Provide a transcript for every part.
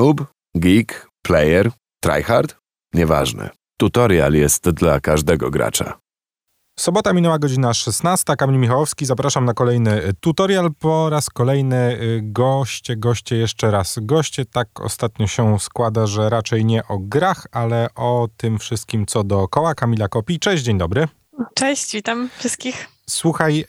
Noob, geek, player, tryhard? Nieważne. Tutorial jest dla każdego gracza. Sobota minęła godzina 16. Kamil Michałowski, zapraszam na kolejny y, tutorial. Po raz kolejny y, goście, goście jeszcze raz. Goście tak ostatnio się składa, że raczej nie o grach, ale o tym wszystkim, co dookoła. Kamila Kopi. Cześć, dzień dobry. Cześć, witam wszystkich. Słuchaj,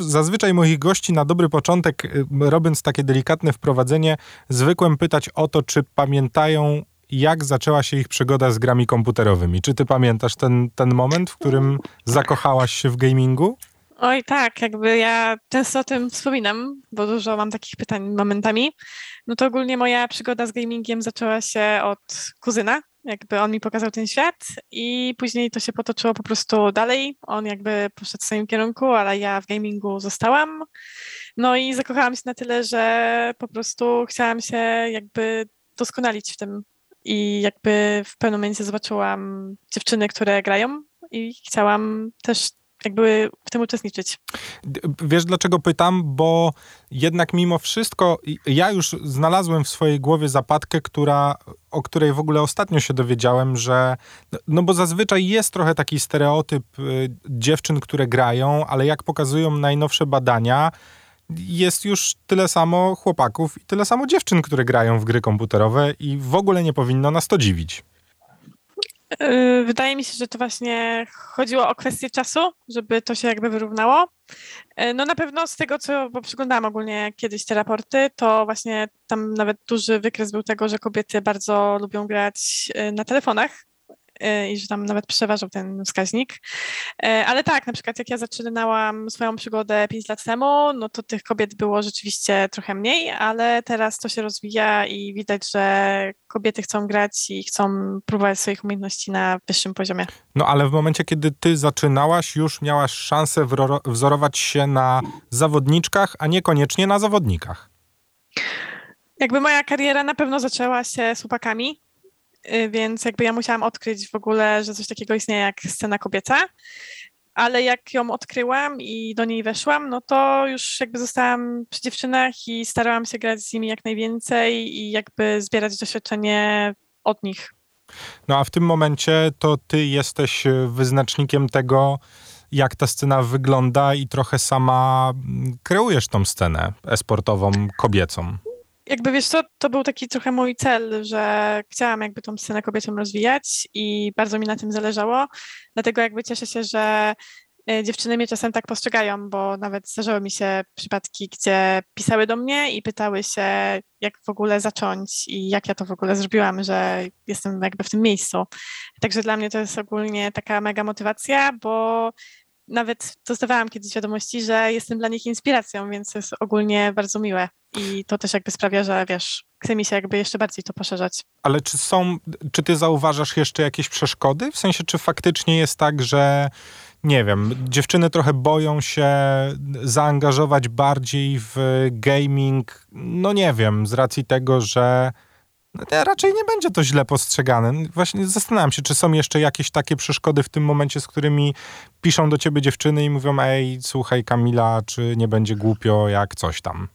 zazwyczaj moich gości na dobry początek, robiąc takie delikatne wprowadzenie, zwykłem pytać o to, czy pamiętają jak zaczęła się ich przygoda z grami komputerowymi. Czy ty pamiętasz ten, ten moment, w którym zakochałaś się w gamingu? Oj, tak, jakby ja często o tym wspominam, bo dużo mam takich pytań momentami. No to ogólnie moja przygoda z gamingiem zaczęła się od kuzyna. Jakby on mi pokazał ten świat i później to się potoczyło po prostu dalej. On jakby poszedł w swoim kierunku, ale ja w gamingu zostałam. No i zakochałam się na tyle, że po prostu chciałam się jakby doskonalić w tym i jakby w pewnym momencie zobaczyłam dziewczyny, które grają i chciałam też jakby w tym uczestniczyć. Wiesz dlaczego pytam? Bo jednak mimo wszystko ja już znalazłem w swojej głowie zapadkę, która, o której w ogóle ostatnio się dowiedziałem, że no bo zazwyczaj jest trochę taki stereotyp y, dziewczyn, które grają, ale jak pokazują najnowsze badania, jest już tyle samo chłopaków i tyle samo dziewczyn, które grają w gry komputerowe i w ogóle nie powinno nas to dziwić. Yy, wydaje mi się, że to właśnie chodziło o kwestię czasu, żeby to się jakby wyrównało. Yy, no na pewno z tego, co, bo przyglądałam ogólnie kiedyś te raporty, to właśnie tam nawet duży wykres był tego, że kobiety bardzo lubią grać yy, na telefonach, E, i że tam nawet przeważał ten wskaźnik. E, ale tak, na przykład jak ja zaczynałam swoją przygodę 5 lat temu, no to tych kobiet było rzeczywiście trochę mniej, ale teraz to się rozwija i widać, że kobiety chcą grać i chcą próbować swoich umiejętności na wyższym poziomie. No ale w momencie, kiedy ty zaczynałaś, już miałaś szansę wzorować się na zawodniczkach, a niekoniecznie na zawodnikach. Jakby moja kariera na pewno zaczęła się z chłopakami, więc jakby ja musiałam odkryć w ogóle, że coś takiego istnieje jak scena kobieca. Ale jak ją odkryłam i do niej weszłam, no to już jakby zostałam przy dziewczynach i starałam się grać z nimi jak najwięcej i jakby zbierać doświadczenie od nich. No a w tym momencie to ty jesteś wyznacznikiem tego, jak ta scena wygląda i trochę sama kreujesz tą scenę esportową kobiecą jakby wiesz co, to był taki trochę mój cel, że chciałam jakby tą scenę kobietom rozwijać i bardzo mi na tym zależało. Dlatego jakby cieszę się, że e, dziewczyny mnie czasem tak postrzegają, bo nawet zdarzały mi się przypadki, gdzie pisały do mnie i pytały się, jak w ogóle zacząć i jak ja to w ogóle zrobiłam, że jestem jakby w tym miejscu. Także dla mnie to jest ogólnie taka mega motywacja, bo nawet dostawałam kiedyś wiadomości, że jestem dla nich inspiracją, więc jest ogólnie bardzo miłe. I to też jakby sprawia, że wiesz, chce mi się jakby jeszcze bardziej to poszerzać. Ale czy są, czy ty zauważasz jeszcze jakieś przeszkody? W sensie, czy faktycznie jest tak, że nie wiem, dziewczyny trochę boją się zaangażować bardziej w gaming, no nie wiem, z racji tego, że no, raczej nie będzie to źle postrzegane. Właśnie zastanawiam się, czy są jeszcze jakieś takie przeszkody w tym momencie, z którymi piszą do ciebie dziewczyny i mówią, ej, słuchaj Kamila, czy nie będzie głupio, jak coś tam.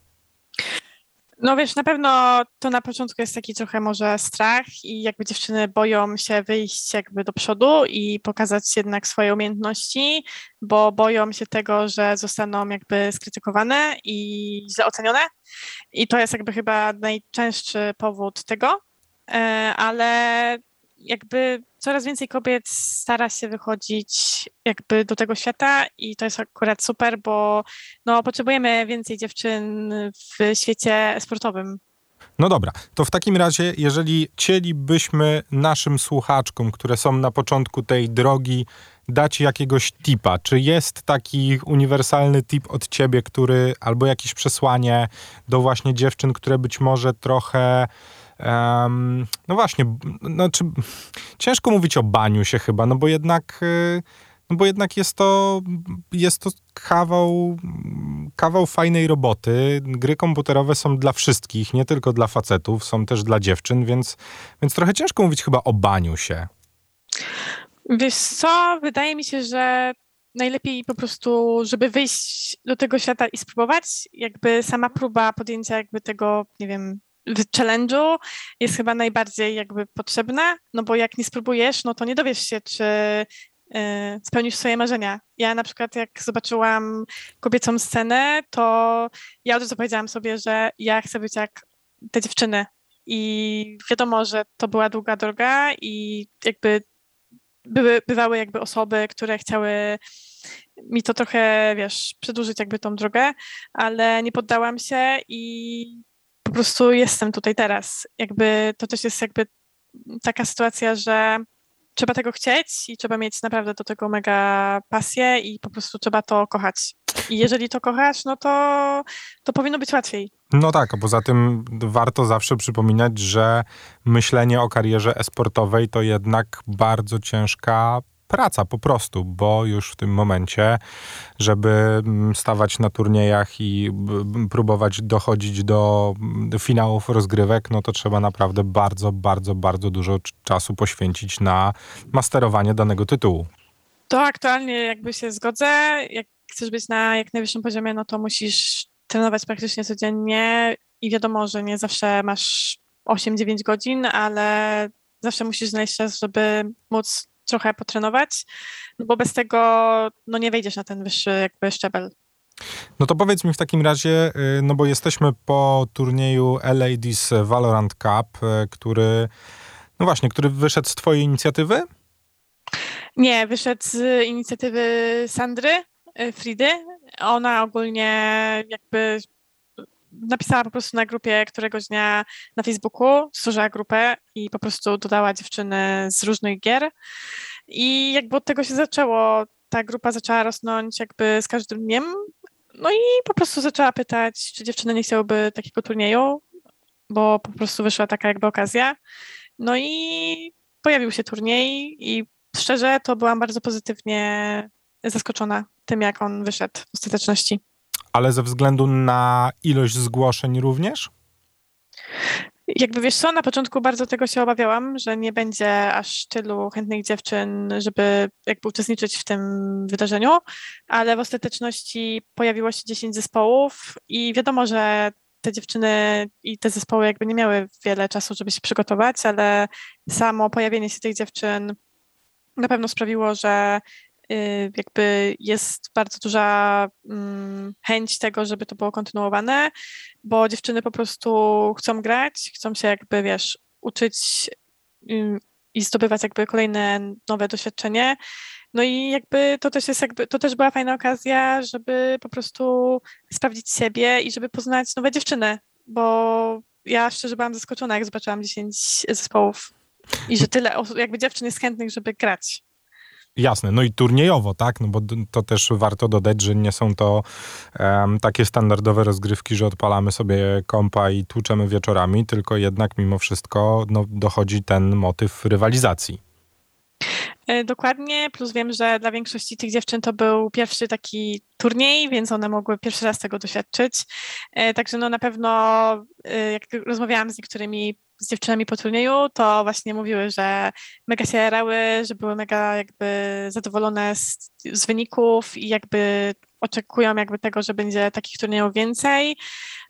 No wiesz, na pewno to na początku jest taki trochę może strach i jakby dziewczyny boją się wyjść jakby do przodu i pokazać jednak swoje umiejętności, bo boją się tego, że zostaną jakby skrytykowane i źle ocenione. I to jest jakby chyba najczęstszy powód tego, e, ale jakby coraz więcej kobiet stara się wychodzić jakby do tego świata i to jest akurat super, bo no, potrzebujemy więcej dziewczyn w świecie sportowym. No dobra, to w takim razie, jeżeli chcielibyśmy naszym słuchaczkom, które są na początku tej drogi, dać jakiegoś tipa, czy jest taki uniwersalny tip od ciebie, który albo jakieś przesłanie do właśnie dziewczyn, które być może trochę Um, no właśnie, znaczy, ciężko mówić o baniu się chyba, no bo jednak, y, no bo jednak jest to, jest to kawał, kawał fajnej roboty. Gry komputerowe są dla wszystkich, nie tylko dla facetów, są też dla dziewczyn, więc, więc trochę ciężko mówić chyba o baniu się. Wiesz co, wydaje mi się, że najlepiej po prostu, żeby wyjść do tego świata i spróbować, jakby sama próba podjęcia jakby tego, nie wiem, challenge'u jest chyba najbardziej jakby potrzebna, no bo jak nie spróbujesz, no to nie dowiesz się, czy y, spełnisz swoje marzenia. Ja na przykład jak zobaczyłam kobiecą scenę, to ja od razu powiedziałam sobie, że ja chcę być jak te dziewczyny. I wiadomo, że to była długa droga i jakby były, bywały jakby osoby, które chciały mi to trochę, wiesz, przedłużyć jakby tą drogę, ale nie poddałam się i po prostu jestem tutaj teraz. Jakby to też jest jakby taka sytuacja, że trzeba tego chcieć i trzeba mieć naprawdę do tego mega pasję i po prostu trzeba to kochać. I jeżeli to kochasz, no to, to powinno być łatwiej. No tak, a poza tym warto zawsze przypominać, że myślenie o karierze esportowej to jednak bardzo ciężka praca po prostu, bo już w tym momencie, żeby mm, stawać na turniejach i próbować dochodzić do finałów rozgrywek, no to trzeba naprawdę bardzo, bardzo, bardzo dużo czasu poświęcić na masterowanie danego tytułu. To aktualnie jakby się zgodzę. Jak chcesz być na jak najwyższym poziomie, no to musisz trenować praktycznie codziennie i wiadomo, że nie zawsze masz 8-9 godzin, ale zawsze musisz znaleźć czas, żeby móc trochę potrenować, no bo bez tego no nie wejdziesz na ten wyższy jakby szczebel. No to powiedz mi w takim razie, y, no bo jesteśmy po turnieju LAD's Valorant Cup, y, który, no właśnie, który wyszedł z twojej inicjatywy? Nie, wyszedł z inicjatywy Sandry, y, Fridy. Ona ogólnie jakby napisała po prostu na grupie któregoś dnia na Facebooku, stworzyła grupę i po prostu dodała dziewczyny z różnych gier. I jakby od tego się zaczęło. Ta grupa zaczęła rosnąć jakby z każdym dniem. No i po prostu zaczęła pytać, czy dziewczyny nie chciałyby takiego turnieju, bo po prostu wyszła taka jakby okazja. No i pojawił się turniej i szczerze to byłam bardzo pozytywnie zaskoczona tym, jak on wyszedł w ostateczności. Ale ze względu na ilość zgłoszeń również? Jakby wiesz co, na początku bardzo tego się obawiałam, że nie będzie aż tylu chętnych dziewczyn, żeby jakby uczestniczyć w tym wydarzeniu, ale w ostateczności pojawiło się 10 zespołów i wiadomo, że te dziewczyny i te zespoły jakby nie miały wiele czasu, żeby się przygotować, ale samo pojawienie się tych dziewczyn na pewno sprawiło, że jakby jest bardzo duża mm, chęć tego, żeby to było kontynuowane, bo dziewczyny po prostu chcą grać, chcą się jakby, wiesz, uczyć i zdobywać jakby kolejne nowe doświadczenie. No i jakby to też jest jakby, to też była fajna okazja, żeby po prostu sprawdzić siebie i żeby poznać nowe dziewczyny, bo ja szczerze byłam zaskoczona, jak zobaczyłam 10 zespołów i że tyle osób, jakby dziewczyn jest chętnych, żeby grać. Jasne, no i turniejowo, tak? No bo to też warto dodać, że nie są to um, takie standardowe rozgrywki, że odpalamy sobie kompa i tłuczemy wieczorami, tylko jednak mimo wszystko no, dochodzi ten motyw rywalizacji. E, dokładnie, plus wiem, że dla większości tych dziewczyn to był pierwszy taki turniej, więc one mogły pierwszy raz tego doświadczyć. E, także no na pewno, e, jak rozmawiałam z niektórymi z dziewczynami po turnieju, to właśnie mówiły, że mega się jarały, że były mega jakby zadowolone z, z wyników i jakby oczekują jakby tego, że będzie takich turniejów więcej,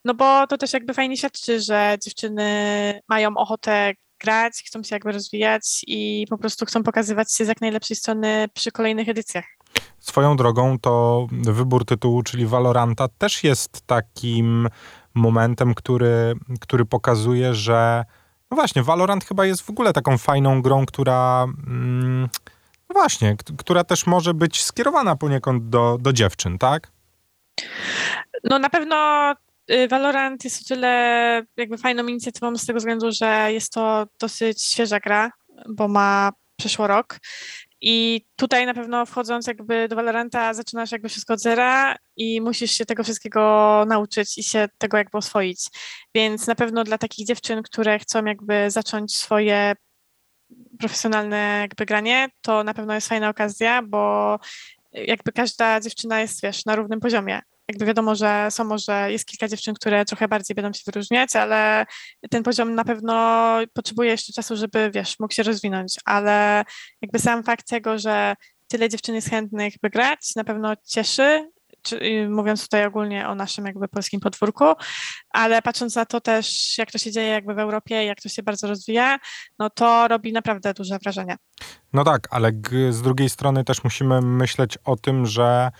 no bo to też jakby fajnie świadczy, że dziewczyny mają ochotę grać, chcą się jakby rozwijać i po prostu chcą pokazywać się z jak najlepszej strony przy kolejnych edycjach. Swoją drogą to wybór tytułu, czyli Valoranta, też jest takim momentem, który, który pokazuje, że no właśnie, Valorant chyba jest w ogóle taką fajną grą, która. Mm, no właśnie, która też może być skierowana poniekąd do, do dziewczyn, tak? No na pewno y, Valorant jest o tyle jakby fajną inicjatywą z tego względu, że jest to dosyć świeża gra, bo ma przeszło rok i tutaj na pewno wchodząc jakby do Valoranta zaczynasz jakby wszystko od zera i musisz się tego wszystkiego nauczyć i się tego jakby oswoić. Więc na pewno dla takich dziewczyn, które chcą jakby zacząć swoje profesjonalne jakby granie, to na pewno jest fajna okazja, bo jakby każda dziewczyna jest, wiesz, na równym poziomie jakby wiadomo, że są może, jest kilka dziewczyn, które trochę bardziej będą się wyróżniać, ale ten poziom na pewno potrzebuje jeszcze czasu, żeby, wiesz, mógł się rozwinąć, ale jakby sam fakt tego, że tyle dziewczyn jest chętnych, by grać, na pewno cieszy, czy, y, mówiąc tutaj ogólnie o naszym jakby polskim podwórku, ale patrząc na to też, jak to się dzieje jakby w Europie, jak to się bardzo rozwija, no to robi naprawdę duże wrażenie. No tak, ale z drugiej strony też musimy myśleć o tym, że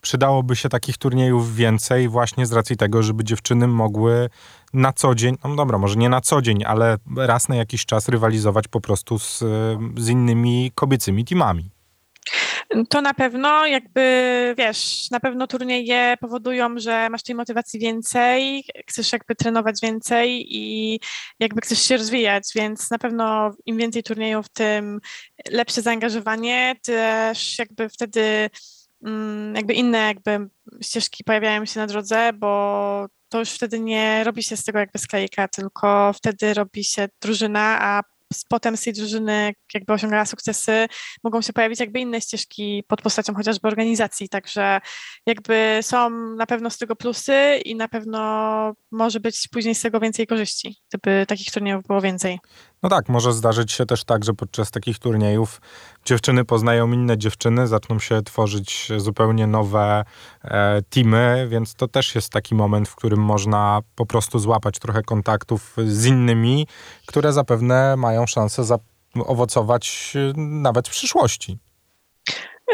przydałoby się takich turniejów więcej właśnie z racji tego, żeby dziewczyny mogły na co dzień, no dobra, może nie na co dzień, ale raz na jakiś czas rywalizować po prostu z, z innymi kobiecymi teamami. To na pewno, jakby wiesz, na pewno turnieje powodują, że masz tej motywacji więcej, chcesz jakby trenować więcej i jakby chcesz się rozwijać, więc na pewno im więcej turniejów, tym lepsze zaangażowanie, też jakby wtedy jakby inne jakby ścieżki pojawiają się na drodze, bo to już wtedy nie robi się z tego jakby sklejka, tylko wtedy robi się drużyna, a potem z tej drużyny jakby osiągała sukcesy, mogą się pojawić jakby inne ścieżki pod postacią chociażby organizacji, także jakby są na pewno z tego plusy i na pewno może być później z tego więcej korzyści, gdyby takich turniejów było więcej. No tak, może zdarzyć się też tak, że podczas takich turniejów dziewczyny poznają inne dziewczyny, zaczną się tworzyć zupełnie nowe e, teamy, więc to też jest taki moment, w którym można po prostu złapać trochę kontaktów z innymi, które zapewne mają szansę zaowocować e, nawet w przyszłości.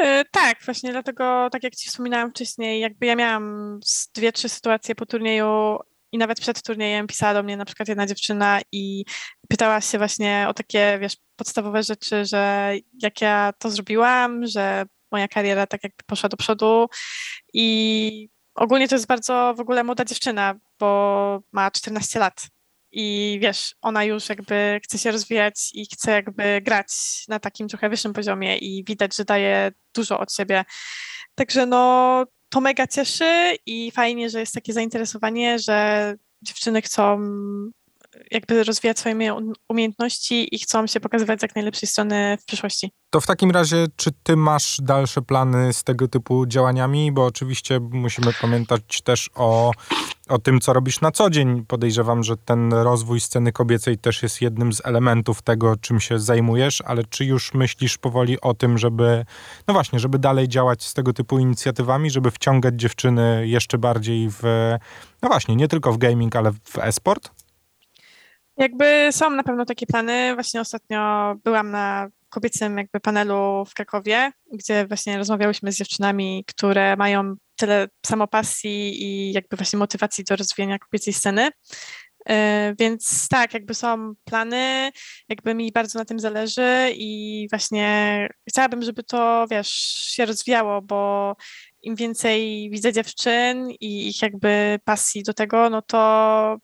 E, tak, właśnie dlatego, tak jak Ci wspominałam wcześniej, jakby ja miałam dwie, trzy sytuacje po turnieju i nawet przed turniejem pisała do mnie na przykład jedna dziewczyna i pytała się właśnie o takie, wiesz, podstawowe rzeczy, że jak ja to zrobiłam, że moja kariera tak jakby poszła do przodu i ogólnie to jest bardzo w ogóle młoda dziewczyna, bo ma 14 lat. I wiesz, ona już jakby chce się rozwijać i chce jakby grać na takim trochę wyższym poziomie i widać, że daje dużo od siebie. Także no, to mega cieszy i fajnie, że jest takie zainteresowanie, że dziewczyny chcą jakby rozwijać swoje umiejętności i chcą się pokazywać z jak najlepszej strony w przyszłości. To w takim razie, czy ty masz dalsze plany z tego typu działaniami? Bo oczywiście musimy pamiętać też o, o tym, co robisz na co dzień. Podejrzewam, że ten rozwój sceny kobiecej też jest jednym z elementów tego, czym się zajmujesz, ale czy już myślisz powoli o tym, żeby, no właśnie, żeby dalej działać z tego typu inicjatywami, żeby wciągać dziewczyny jeszcze bardziej w, no właśnie, nie tylko w gaming, ale w e-sport? Jakby są na pewno takie plany. Właśnie ostatnio byłam na kobiecym jakby panelu w Krakowie, gdzie właśnie rozmawiałyśmy z dziewczynami, które mają tyle samopasji i jakby właśnie motywacji do rozwijania kobiecej sceny. E, więc tak, jakby są plany, jakby mi bardzo na tym zależy i właśnie chciałabym, żeby to, wiesz, się rozwijało, bo im więcej widzę dziewczyn i ich jakby pasji do tego, no to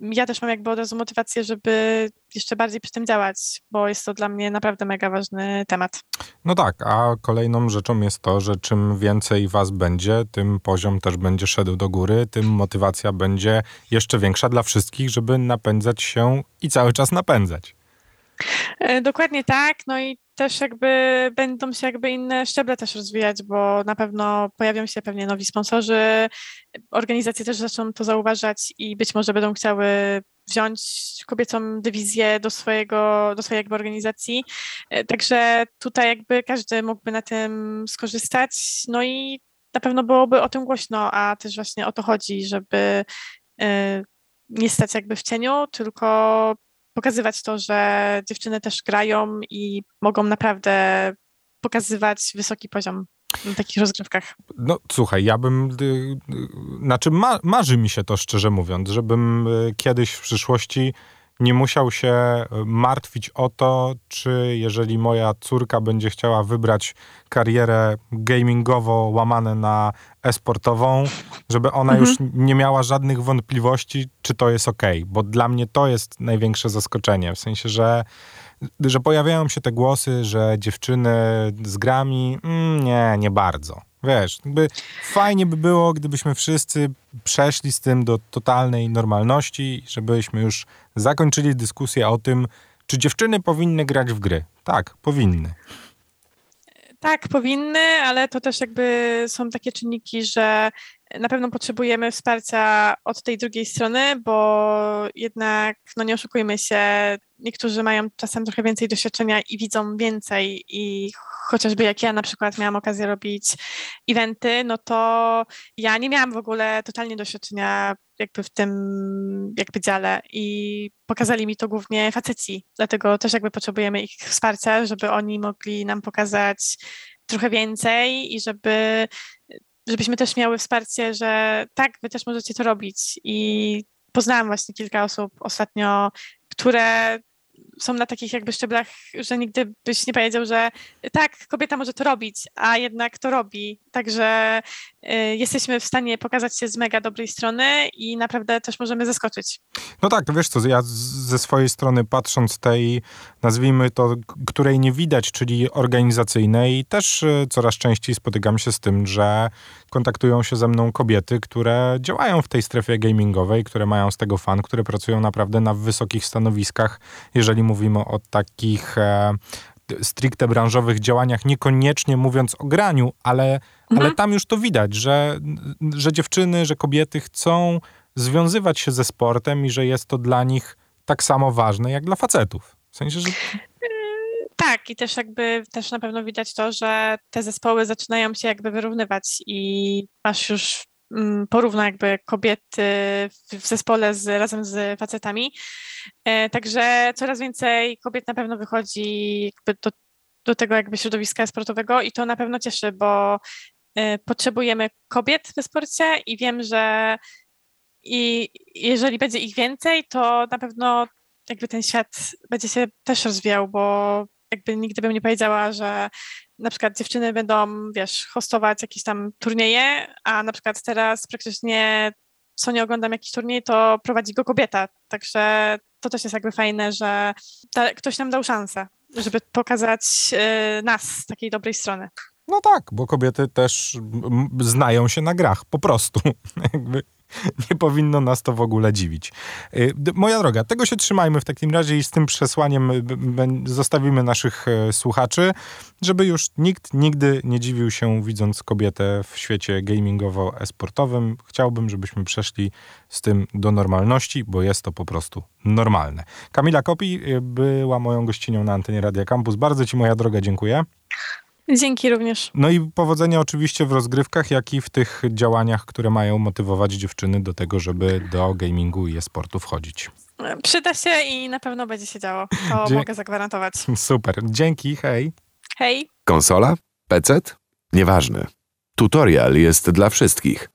ja też mam jakby od razu motywację, żeby jeszcze bardziej przy tym działać, bo jest to dla mnie naprawdę mega ważny temat. No tak, a kolejną rzeczą jest to, że czym więcej was będzie, tym poziom też będzie szedł do góry, tym motywacja będzie jeszcze większa dla wszystkich, żeby napędzać się i cały czas napędzać. E, dokładnie tak, no i też jakby będą się jakby inne szczeble też rozwijać, bo na pewno pojawią się pewnie nowi sponsorzy, organizacje też zaczną to zauważać i być może będą chciały wziąć kobiecą dywizję do swojego, do swojej jakby organizacji. E, także tutaj jakby każdy mógłby na tym skorzystać. No i na pewno byłoby o tym głośno, a też właśnie o to chodzi, żeby e, nie stać jakby w cieniu, tylko pokazywać to, że dziewczyny też grają i mogą naprawdę pokazywać wysoki poziom na takich rozgrywkach. No słuchaj, ja bym, y, y, znaczy ma, marzy mi się to szczerze mówiąc, żebym y, kiedyś w przyszłości nie musiał się e, martwić o to, czy jeżeli moja córka będzie chciała wybrać karierę gamingowo łamane na e-sportową, żeby ona mhm. już nie miała żadnych wątpliwości, czy to jest ok, bo dla mnie to jest największe zaskoczenie, w sensie, że że pojawiają się te głosy, że dziewczyny z grami, mm, nie, nie bardzo. Wiesz, jakby fajnie by było, gdybyśmy wszyscy przeszli z tym do totalnej normalności, żebyśmy już zakończyli dyskusję o tym, czy dziewczyny powinny grać w gry. Tak, powinny. Tak, powinny, ale to też jakby są takie czynniki, że na pewno potrzebujemy wsparcia od tej drugiej strony, bo jednak, no nie oszukujmy się, niektórzy mają czasem trochę więcej doświadczenia i widzą więcej. I chociażby jak ja na przykład miałam okazję robić eventy, no to ja nie miałam w ogóle totalnie doświadczenia jakby w tym jakby dziale. I pokazali mi to głównie faceci, dlatego też jakby potrzebujemy ich wsparcia, żeby oni mogli nam pokazać trochę więcej i żeby żebyśmy też miały wsparcie, że tak, wy też możecie to robić. I poznałam właśnie kilka osób ostatnio, które są na takich jakby szczeblach, że nigdy byś nie powiedział, że tak, kobieta może to robić, a jednak to robi. Także y, jesteśmy w stanie pokazać się z mega dobrej strony i naprawdę też możemy zaskoczyć. No tak, wiesz co, ja ze swojej strony patrząc tej, nazwijmy to, której nie widać, czyli organizacyjnej, też y, coraz częściej spotykam się z tym, że kontaktują się ze mną kobiety, które działają w tej strefie gamingowej, które mają z tego fan, które pracują naprawdę na wysokich stanowiskach, jeżeli mówimy o takich e, stricte branżowych działaniach, niekoniecznie mówiąc o graniu, ale, mhm. ale tam już to widać, że, że dziewczyny, że kobiety chcą związywać się ze sportem i że jest to dla nich tak samo ważne jak dla facetów. W sensie, że... Tak, i też jakby też na pewno widać to, że te zespoły zaczynają się jakby wyrównywać i masz już mm, porówno jakby kobiety w zespole z, razem z facetami. E, także coraz więcej kobiet na pewno wychodzi jakby do, do tego jakby środowiska sportowego i to na pewno cieszy, bo e, potrzebujemy kobiet w sporcie i wiem, że i jeżeli będzie ich więcej, to na pewno jakby ten świat będzie się też rozwijał, bo jakby nigdy bym nie powiedziała, że na przykład dziewczyny będą, wiesz, hostować jakieś tam turnieje, a na przykład teraz praktycznie co nie oglądam jakiś turniej, to prowadzi go kobieta. Także to też jest jakby fajne, że ta, ktoś nam dał szansę, żeby pokazać y, nas z takiej dobrej strony. No tak, bo kobiety też znają się na grach, po prostu. nie powinno nas to w ogóle dziwić. Y, moja droga, tego się trzymajmy w takim razie i z tym przesłaniem y, zostawimy naszych e, słuchaczy, żeby już nikt nigdy nie dziwił się widząc kobietę w świecie gamingowo-esportowym. Chciałbym, żebyśmy przeszli z tym do normalności, bo jest to po prostu normalne. Kamila Kopi y, była moją gościnią na antenie Radia Campus. Bardzo Ci, moja droga, dziękuję. Dzięki również. No i powodzenia oczywiście w rozgrywkach, jak i w tych działaniach, które mają motywować dziewczyny do tego, żeby do gamingu i e-sportu wchodzić. Przyda się i na pewno będzie się działo. To Dzie mogę zagwarantować. Super. Dzięki, hej. Hej. Konsola? PC? Nieważne. Tutorial jest dla wszystkich.